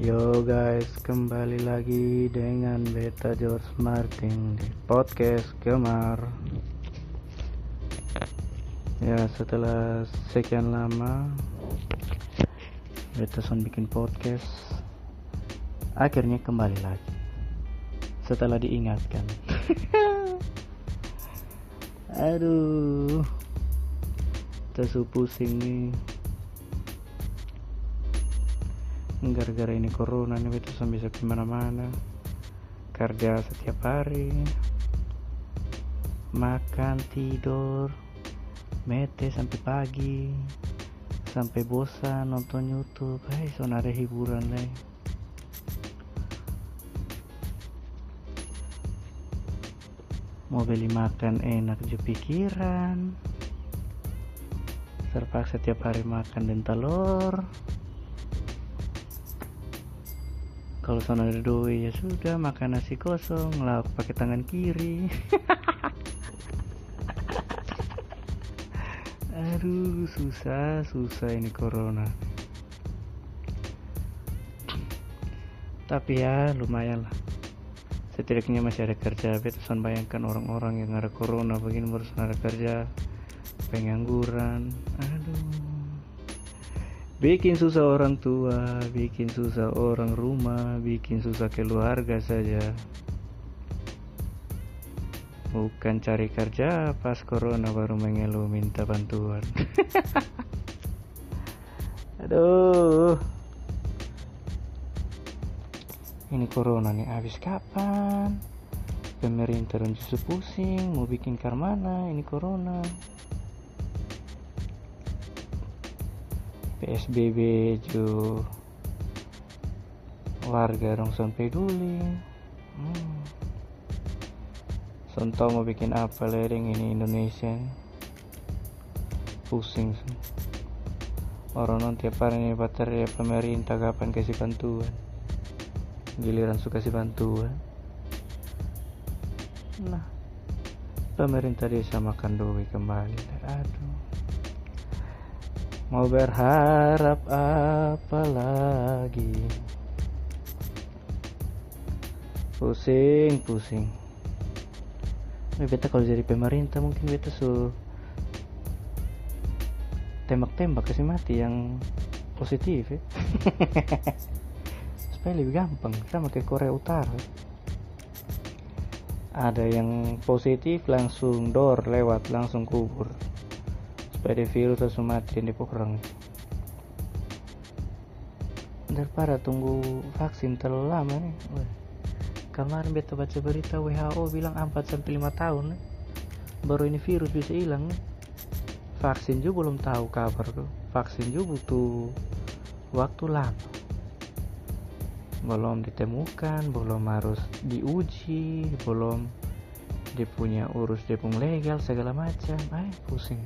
Yo guys, kembali lagi dengan Beta George Martin di podcast Gemar. Ya, setelah sekian lama Beta Son bikin podcast, akhirnya kembali lagi. Setelah diingatkan. Aduh, tersu pusing nih gara-gara ini corona nih itu bisa ke mana-mana. Kerja setiap hari. Makan tidur. Mete sampai pagi. Sampai bosan nonton YouTube. Hei so ada hiburan lah mau beli makan enak juga pikiran. Terpaksa setiap hari makan dan telur kalau sana ada doi ya sudah makan nasi kosong lauk pakai tangan kiri. Aduh susah susah ini corona. Tapi ya lumayan lah. Setidaknya masih ada kerja betusan bayangkan orang-orang yang ada corona begini harus ada kerja pengangguran. Aduh bikin susah orang tua, bikin susah orang rumah, bikin susah keluarga saja. Bukan cari kerja pas corona baru mengeluh minta bantuan. Aduh. Ini corona nih habis kapan? Pemerintah justru pusing mau bikin karmana ini corona. PSBB jo warga dong son peduli. Hmm. son mau bikin apa lereng ini Indonesia. Pusing sih. Orang non tiap hari ini baterai pemerintah kapan kasih bantuan? Giliran suka kasih bantuan. Nah pemerintah desa makan duit kembali. Aduh Mau berharap apa lagi? Pusing, pusing. Ini beta kalau jadi pemerintah mungkin beta su Tembak-tembak kasih mati yang positif ya. Supaya lebih gampang Sama kayak Korea Utara. Ada yang positif langsung door lewat langsung kubur supaya virus langsung mati dan dipokrang daripada tunggu vaksin terlalu lama nih. Wah. kemarin beta baca berita WHO bilang 4 sampai 5 tahun nih. baru ini virus bisa hilang vaksin juga belum tahu kabar tuh. Vaksin juga butuh waktu lama. Belum ditemukan belum harus diuji belum dia punya urus dia pun legal segala macam. Ay pusing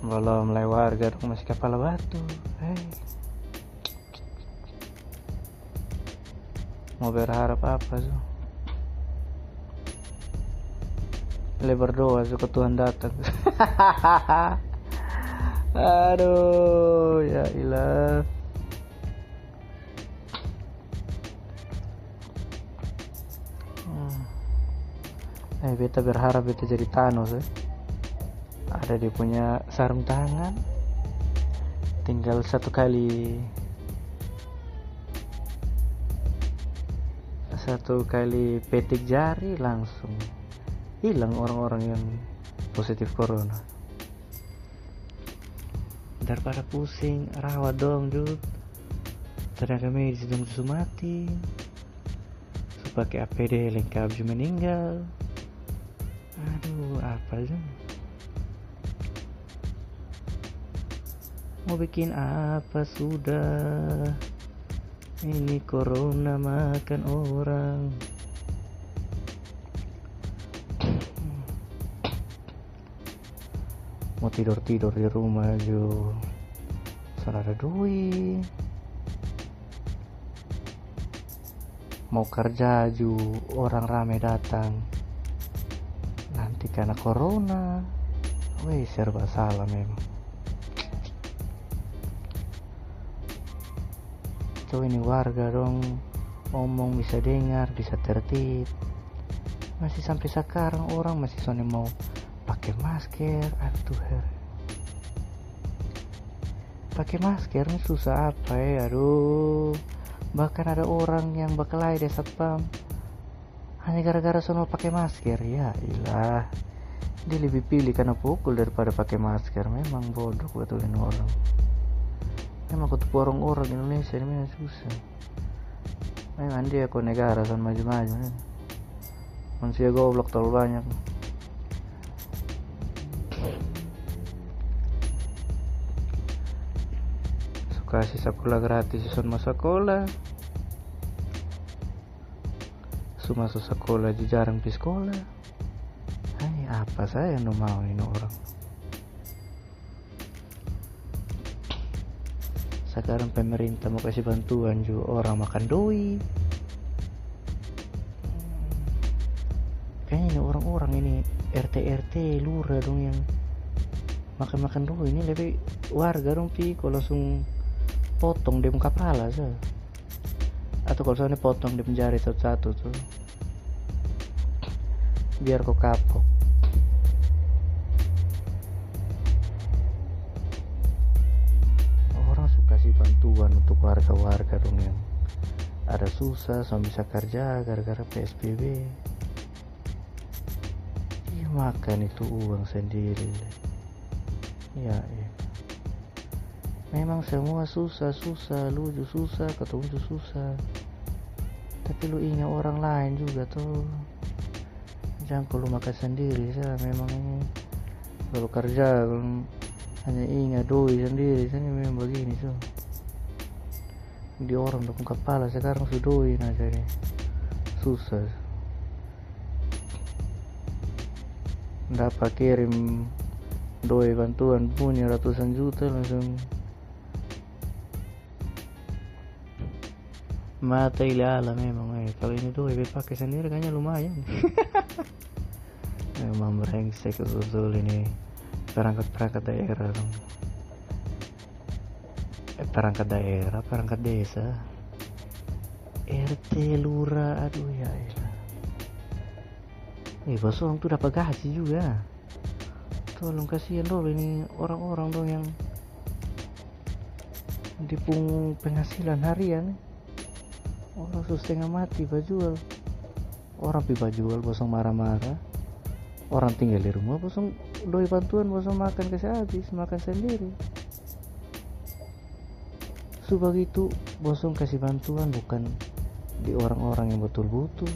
belum warga dong masih kepala batu. Hey. mau berharap apa tuh lebar berdoa ke Tuhan datang. Aduh ya ilah. Hmm. eh beta berharap beta jadi Thanos eh. Ada dia punya sarung tangan tinggal satu kali satu kali petik jari langsung. Hilang orang-orang yang positif corona. Daripada pusing rawat dong dude tenaga medis dong susu mati. Pakai APD lengkap juga meninggal. Aduh apa sih mau bikin apa sudah? Ini corona makan orang. Mau tidur-tidur di rumah aja salah ada duit. Mau kerja aja orang rame datang. Nanti karena corona. Wih serba salah memang coba ini warga dong. Ngomong bisa dengar bisa tertib. Masih sampai sekarang orang masih soalnya mau pakai masker. Aduh her. Pakai masker ini susah apa ya? Aduh. Bahkan ada orang yang berkelahi di satpam hanya gara-gara sono pakai masker. Ya ilah. Dia lebih pilih karena pukul daripada pakai masker. Memang bodoh betulin orang memang ketemu orang-orang Indonesia ini memang susah. Memang dia kok negara kan maju-maju manusia goblok terlalu banyak. Suka kasih sekolah gratis son masuk sekolah. Su masuk sekolah jarang di sekolah. Hai apa saya yang mau ini orang sekarang pemerintah mau kasih bantuan juga orang makan doi kayaknya ini orang-orang ini RT RT lurah dong yang makan-makan doi ini lebih warga dong piko langsung potong dia muka kepala so. atau kalau soalnya potong di penjara satu-satu tuh. Biar kok kapok warga-warga dong yang ada susah sama bisa kerja gara-gara PSBB dia makan itu uang sendiri. Ya, ya. memang semua susah susah lu juga susah ketemu susah. Tapi lu ingat orang lain juga tuh. Jangan kalau makan sendiri saya memang ini. Kalau kerja hanya ingat doi sendiri saya memang begini tuh di orang dukung kepala sekarang sudoin aja nih susah. Dapat kirim doi bantuan punya ratusan juta langsung. Mata ilala memang eh. Kalau ini doi pakai sendiri kayaknya lumayan. Memang brengsek usul ini. Perangkat-perangkat daerah. dong perangkat daerah perangkat desa. RT lurah aduh ya elah eh bos orang tuh dapat gaji juga. Tolong kasihan dong ini orang-orang dong yang dipung penghasilan harian. Orang susah setengah mati bajual orang pi bajual bosong marah-marah. Orang tinggal di rumah bosong doi bantuan bosong makan kasih habis makan sendiri Justru begitu, bosong kasih bantuan bukan di orang-orang yang betul butuh.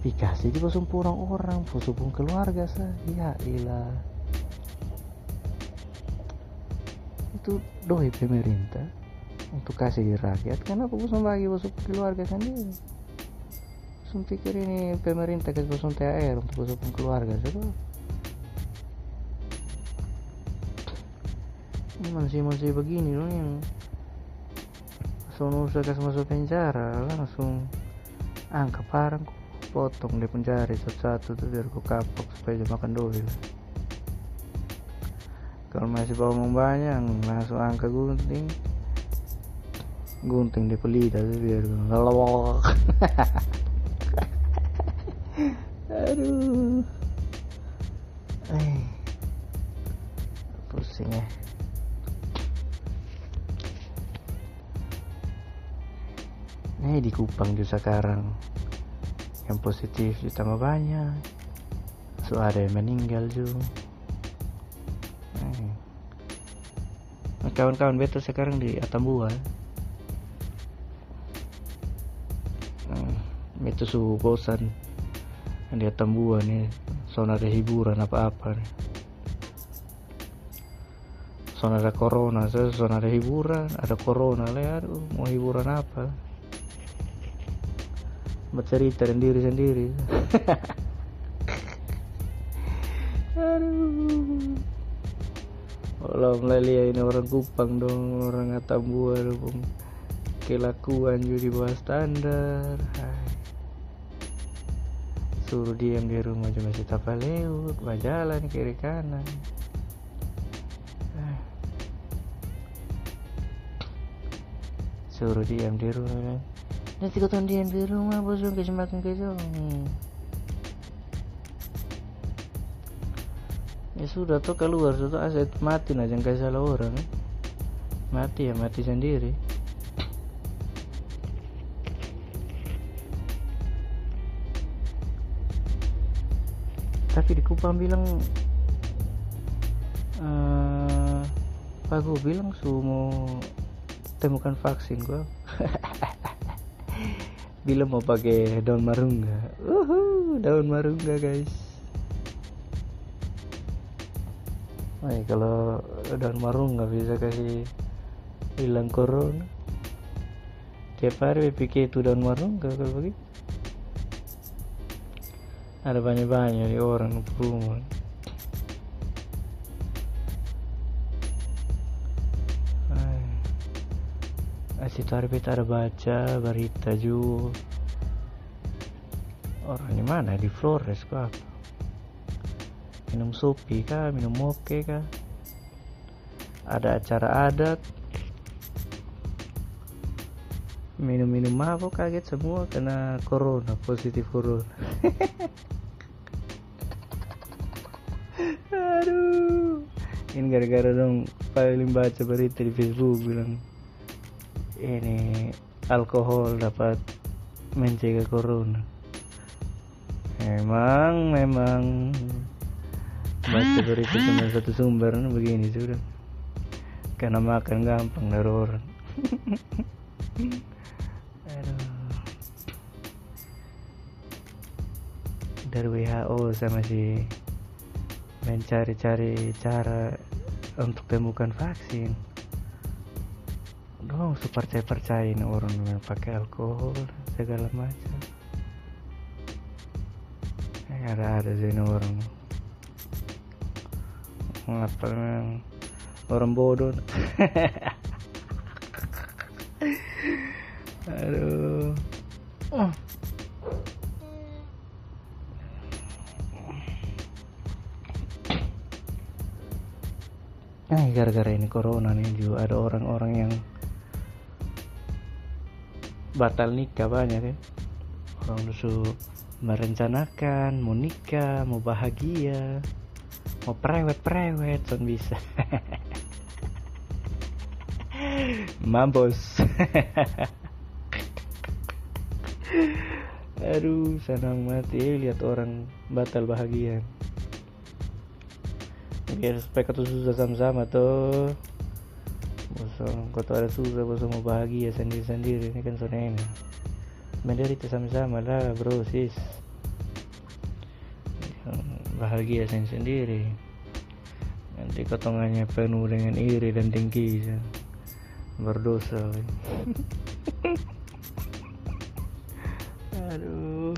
Dikasih di bosong pun orang-orang, bosong pun keluarga sah. Ya ilah. Itu doi pemerintah untuk kasih di rakyat. Kenapa bosong bagi bosong keluarga sendiri? Bosong pikir ini pemerintah kasih bosong THR untuk bosong pun keluarga sih Ini manusia-manusia begini loh yang langsung kasih masuk penjara langsung angkat parang potong di penjara satu-satu tuh biar ku kapok supaya dia makan doi kalau masih bawa banyak langsung angkat gunting. Gunting di pelita tuh biar ngelawak. Aduh. Eh pusing ya di Kupang juga sekarang yang positif juga tambah banyak. So ada yang meninggal juga. Nah, kawan-kawan betul sekarang di Atambua. Nah, itu su bosan di Atambua nih. Soalnya ada hiburan apa-apa nih. Soalnya ada corona, soalnya ada hiburan, ada corona aduh, mau hiburan apa? Bercerita dan diri sendiri. Aduh. Allah melalui ini orang Kupang dong orang Atambua dong kelakuan juga di bawah standar. Hai. suruh diam di rumah cuma si tapaleu jalan kiri kanan. Suruh diam di rumah nanti kau diam di rumah bosong kasih makan kejong ya sudah tuh keluar. Tuh aset mati aja nggak salah orang mati ya mati sendiri. Tapi di Kupang bilang uh, Pak gue bilang su mau temukan vaksin gua bilang mau pakai daun marungga uhuh, daun marungga guys. Ay, kalau daun marungga bisa kasih hilang corona. Tiap hari pikir itu daun marungga kalau begitu. Ada banyak-banyak di orang rumah Asyik Tarbit ada baca berita juga. Orang di mana? Di Flores kah? Minum sopi kah? Minum moke kah? Ada acara adat. Minum-minum mabuk kaget semua kena corona positif corona. Aduh. Ini gara-gara dong paling baca berita di Facebook bilang ini alkohol dapat mencegah corona. Memang memang. Baca berita cuma satu sumber begini sudah. Karena makan gampang dari orang. Dari WHO saya masih mencari-cari cara untuk temukan vaksin super percaya percayain orang yang pakai alkohol segala macam. Ya, ada ada sih orang. Ngapa orang bodoh? Aduh. Oh. Nah, gara-gara ini corona nih juga ada orang-orang yang batal nikah banyak ya. Orang tuh merencanakan mau nikah, mau bahagia, mau prewet-prewet, son bisa. Mampus. Aduh, senang mati lihat orang batal bahagia biar supaya kau susah sama-sama tuh ada susah bosong mau bahagia sendiri-sendiri ini kan ini menderita sama-sama lah bro sis bahagia sendiri nanti kotongannya penuh dengan iri dan dengki berdosa aduh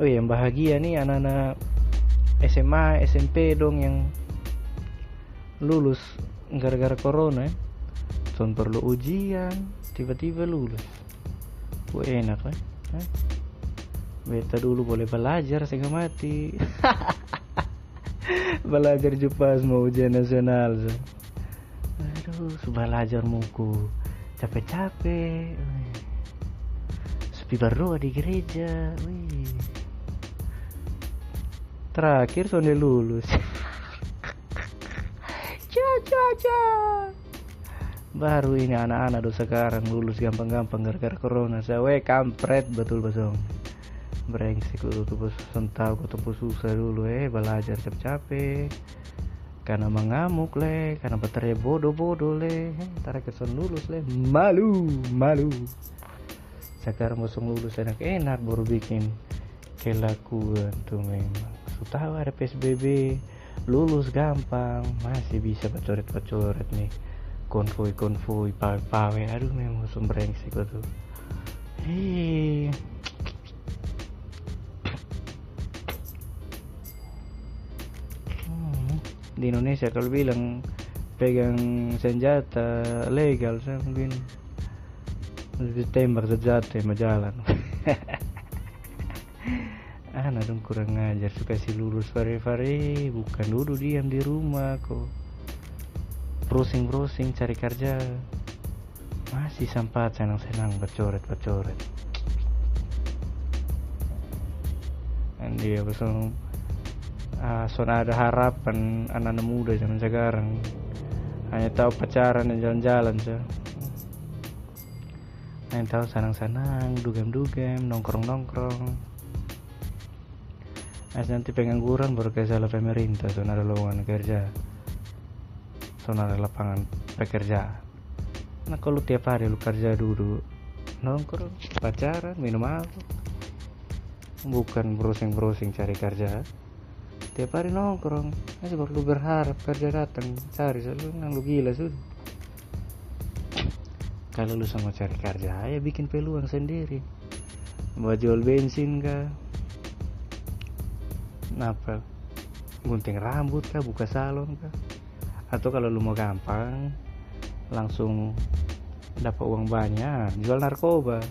oh yang bahagia nih anak-anak SMA SMP dong yang lulus gara-gara corona ya perlu ujian tiba-tiba lulus. Wah enak kan eh? beta dulu boleh belajar sehingga mati. Belajar jupas mau ujian nasional so. aduh belajar muku. Capek-capek sepi berdoa di gereja Wih terakhir Sony lulus. Caca baru ini anak-anak do sekarang lulus gampang-gampang gara-gara corona. Saya kampret. Betul basong brengsek lu tuh bos tahu ketemu susah dulu eh belajar capek-capek. Karena mengamuk le. Karena baterai bodoh-bodoh le. Ntar kesan lulus le. Malu malu. Sekarang bosong lulus enak-enak baru bikin kelakuan tuh memang tahu ada PSBB lulus gampang. Masih bisa pacoret-pacoret nih. Konvoi-konvoi pawe-pawe aduh memang sih gue tuh. Hei. Hmm, di Indonesia kalau bilang pegang senjata legal saya mungkin. Lebih tembak senjata yang jalan anak dong kurang ngajar. Suka si lulus fare-fare bukan dulu diam di rumah kok. Browsing browsing cari kerja. Masih sempat senang senang bercoret bercoret dan dia besok uh, ada harapan anak-anak muda zaman sekarang. Hanya tahu pacaran dan jalan-jalan saja hanya tahu senang-senang dugem-dugem nongkrong-nongkrong nanti pengangguran baru salah pemerintah so ada lowongan kerja. So ada lapangan pekerja nah kalau tiap hari lu kerja dulu nongkrong pacaran minum apa? Bukan browsing browsing cari kerja. Tiap hari nongkrong masih perlu berharap kerja datang cari selalu lu gila sudah kalau lu sama cari kerja ya bikin peluang sendiri. Buat jual bensin kah apa gunting rambut kah? Buka salon kah? Atau kalau lu mau gampang langsung dapat uang banyak jual narkoba.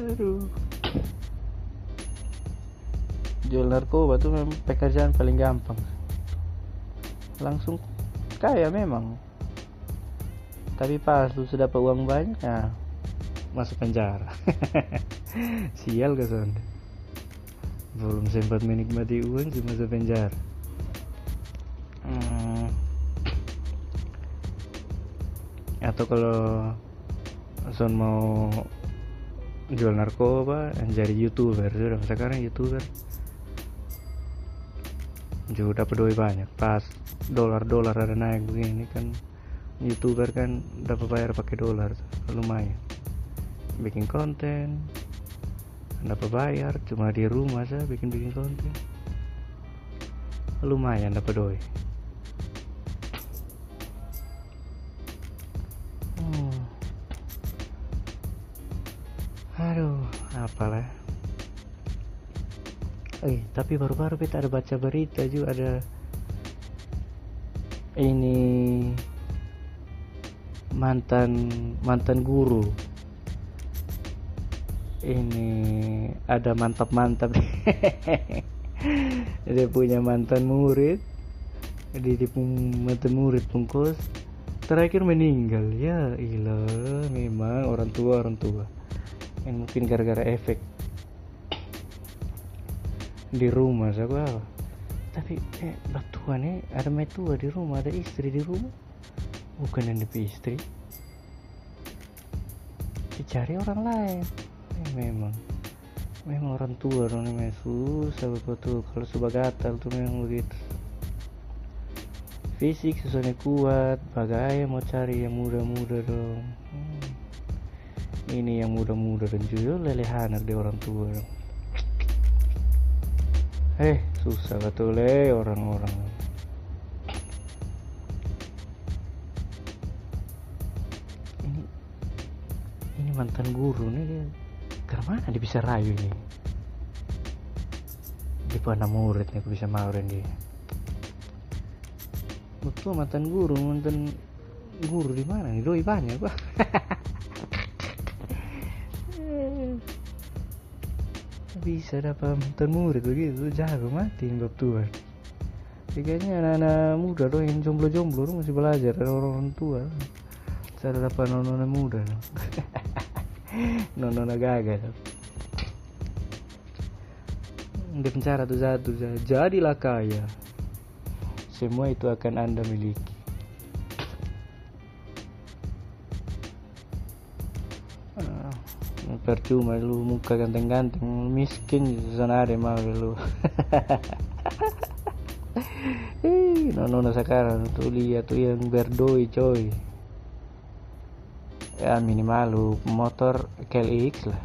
Aduh. Jual narkoba tuh memang pekerjaan paling gampang. Langsung kaya memang. Tapi pas lu sudah dapat uang banyak ya masuk penjara. Sial kesan belum sempat menikmati uang cuma masuk penjara. Hmm. atau kalau son mau jual narkoba jadi youtuber sudah. Sekarang youtuber. Juga dapat duit banyak. Pas dolar-dolar ada naik begini kan youtuber kan dapat bayar pakai dolar lumayan bikin konten. Dapat bayar cuma di rumah saya bikin bikin konten. Lumayan dapat doi hmm. aduh apalah. Eh tapi baru-baru kita ada baca berita juga ada ini mantan mantan guru ini ada mantap-mantap. Dia punya mantan murid. Di, di mantan murid pungkus. Terakhir meninggal. Ya ilah memang orang tua orang tua. Yang mungkin gara-gara efek di rumah saya tapi eh eh ada metua di rumah ada istri di rumah. Bukan yang lebih istri dicari orang lain memang. Memang orang tua dong memang susah betul kalau sudah gatal tuh memang begitu. Fisik susahnya kuat. Bagai mau cari yang muda-muda dong. Hmm. ini yang muda-muda dan juga lelehan di orang tua dong. Eh susah betul eh orang-orang. Ini ini mantan guru nih dia mana dia bisa rayu ini? Di mana murid nih aku bisa maurin dia. Betul mantan guru mantan guru di mana nih? Doi banyak pak. Bisa dapat mantan murid begitu jago mati bab tua. Kayaknya anak-anak muda doh yang jomblo-jomblo masih belajar dari orang tua. Cara dapat nona muda nona gagal di penjara tuh satu jadilah kaya semua itu akan anda miliki. Ah, percuma lu muka ganteng-ganteng miskin sana ada mau lu. Eh nona sekarang tuh lihat tuh yang berdoi coy ya minimal lu motor KLX lah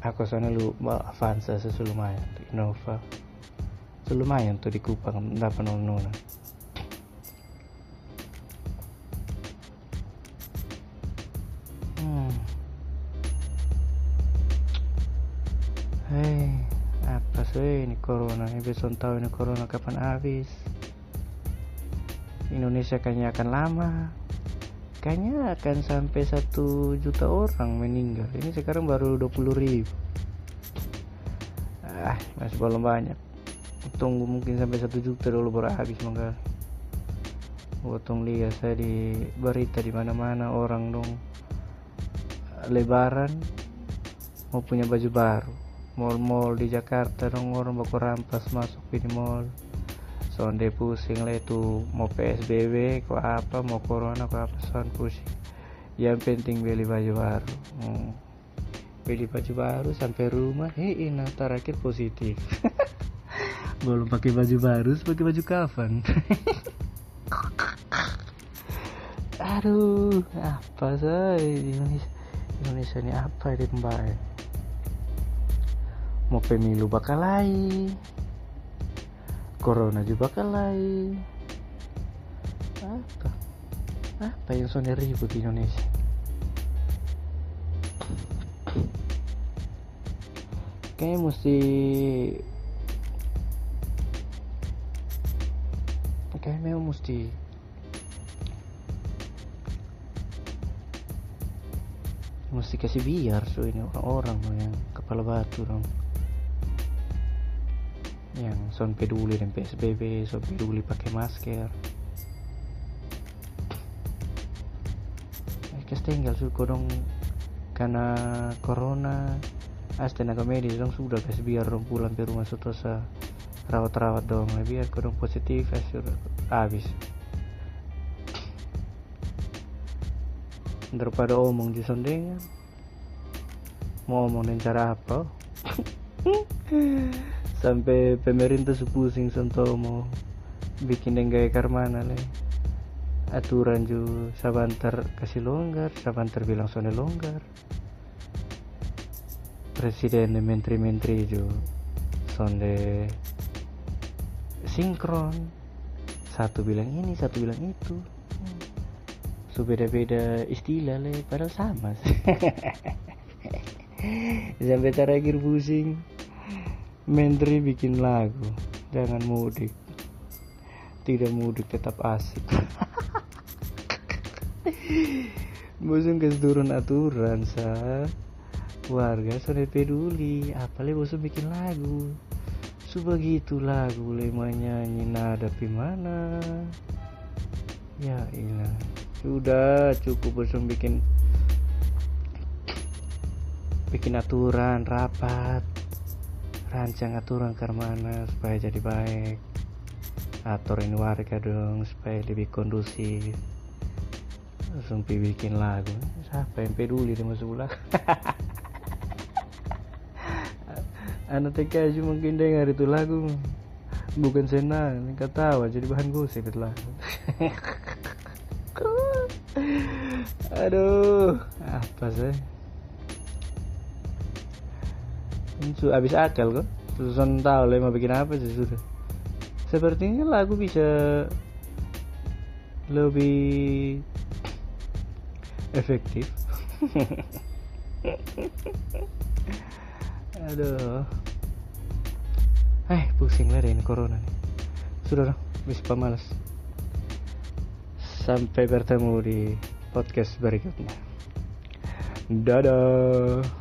aku sana lu Avanza sesu lumayan Innova lumayan tuh di Kupang dapat nona hmm. Hei, apa sih ini corona? Ini besok tahu ini corona kapan habis? Indonesia kayaknya akan lama. Kayaknya akan sampai satu juta orang meninggal. Ini sekarang baru 20 ribu. Ah masih belum banyak. Tunggu mungkin sampai satu juta dulu baru habis maka Potong lihat saya di berita di mana-mana orang dong. Lebaran mau punya baju baru. Mall-mall di Jakarta dong orang baku rampas masuk di mall sonde pusing lah itu. Mau PSBB kok apa mau corona kok apa son pusing. Yang penting beli baju baru. Hmm. beli baju baru sampai rumah hei nah terakhir positif. Belum pakai baju baru pakai baju kafan. Aduh apa sih? Indonesia Indonesia ini apa ini mbak? Mau pemilu bakal lain corona juga bakal lain apa? Apa yang soalnya ribut di Indonesia? Kayaknya mesti kayaknya memang mesti mesti kasih biar so ini orang-orang yang kepala batu dong yang son peduli dan PSBB son peduli pakai masker. Eh, kes tinggal suku dong karena corona. As tenaga medis dong sudah kasih biar dong pulang ke rumah setelah rawat-rawat dong biar dong positif sudah habis. Daripada omong di sondengan mau omong dengan cara apa sampai pemerintah sepusing sentuh mau bikin dengai karmana le. Aturan ju sabantar kasih longgar sabantar bilang sonde longgar. Presiden dan menteri-menteri ju sonde sinkron. Satu bilang ini satu bilang itu. So beda-beda istilah le padahal sama sampai terakhir pusing menteri bikin lagu jangan mudik. Tidak mudik tetap asik. Bosan turun aturan sa. Warga sudah peduli apalagi bosan bikin lagu? Sebegitu lagu nyanyi nada mana? Ya ilah sudah cukup bosan bikin bikin aturan rapat rancang aturan ke mana supaya jadi baik? Aturin warga dong supaya lebih kondusif langsung bikin lagu. Siapa yang peduli sama sebelah? Anak TK cuma mungkin dengar itu lagu. Bukan senang ketawa jadi bahan gosip itu lagu aduh apa sih Su habis akal kok. Susun tahu lah mau bikin apa sih sudah Sepertinya lagu bisa Lebih Efektif. Aduh. Eh pusing lah ini corona nih. Sudah dong Bisa pemalas. Sampai bertemu di podcast berikutnya. Dadah.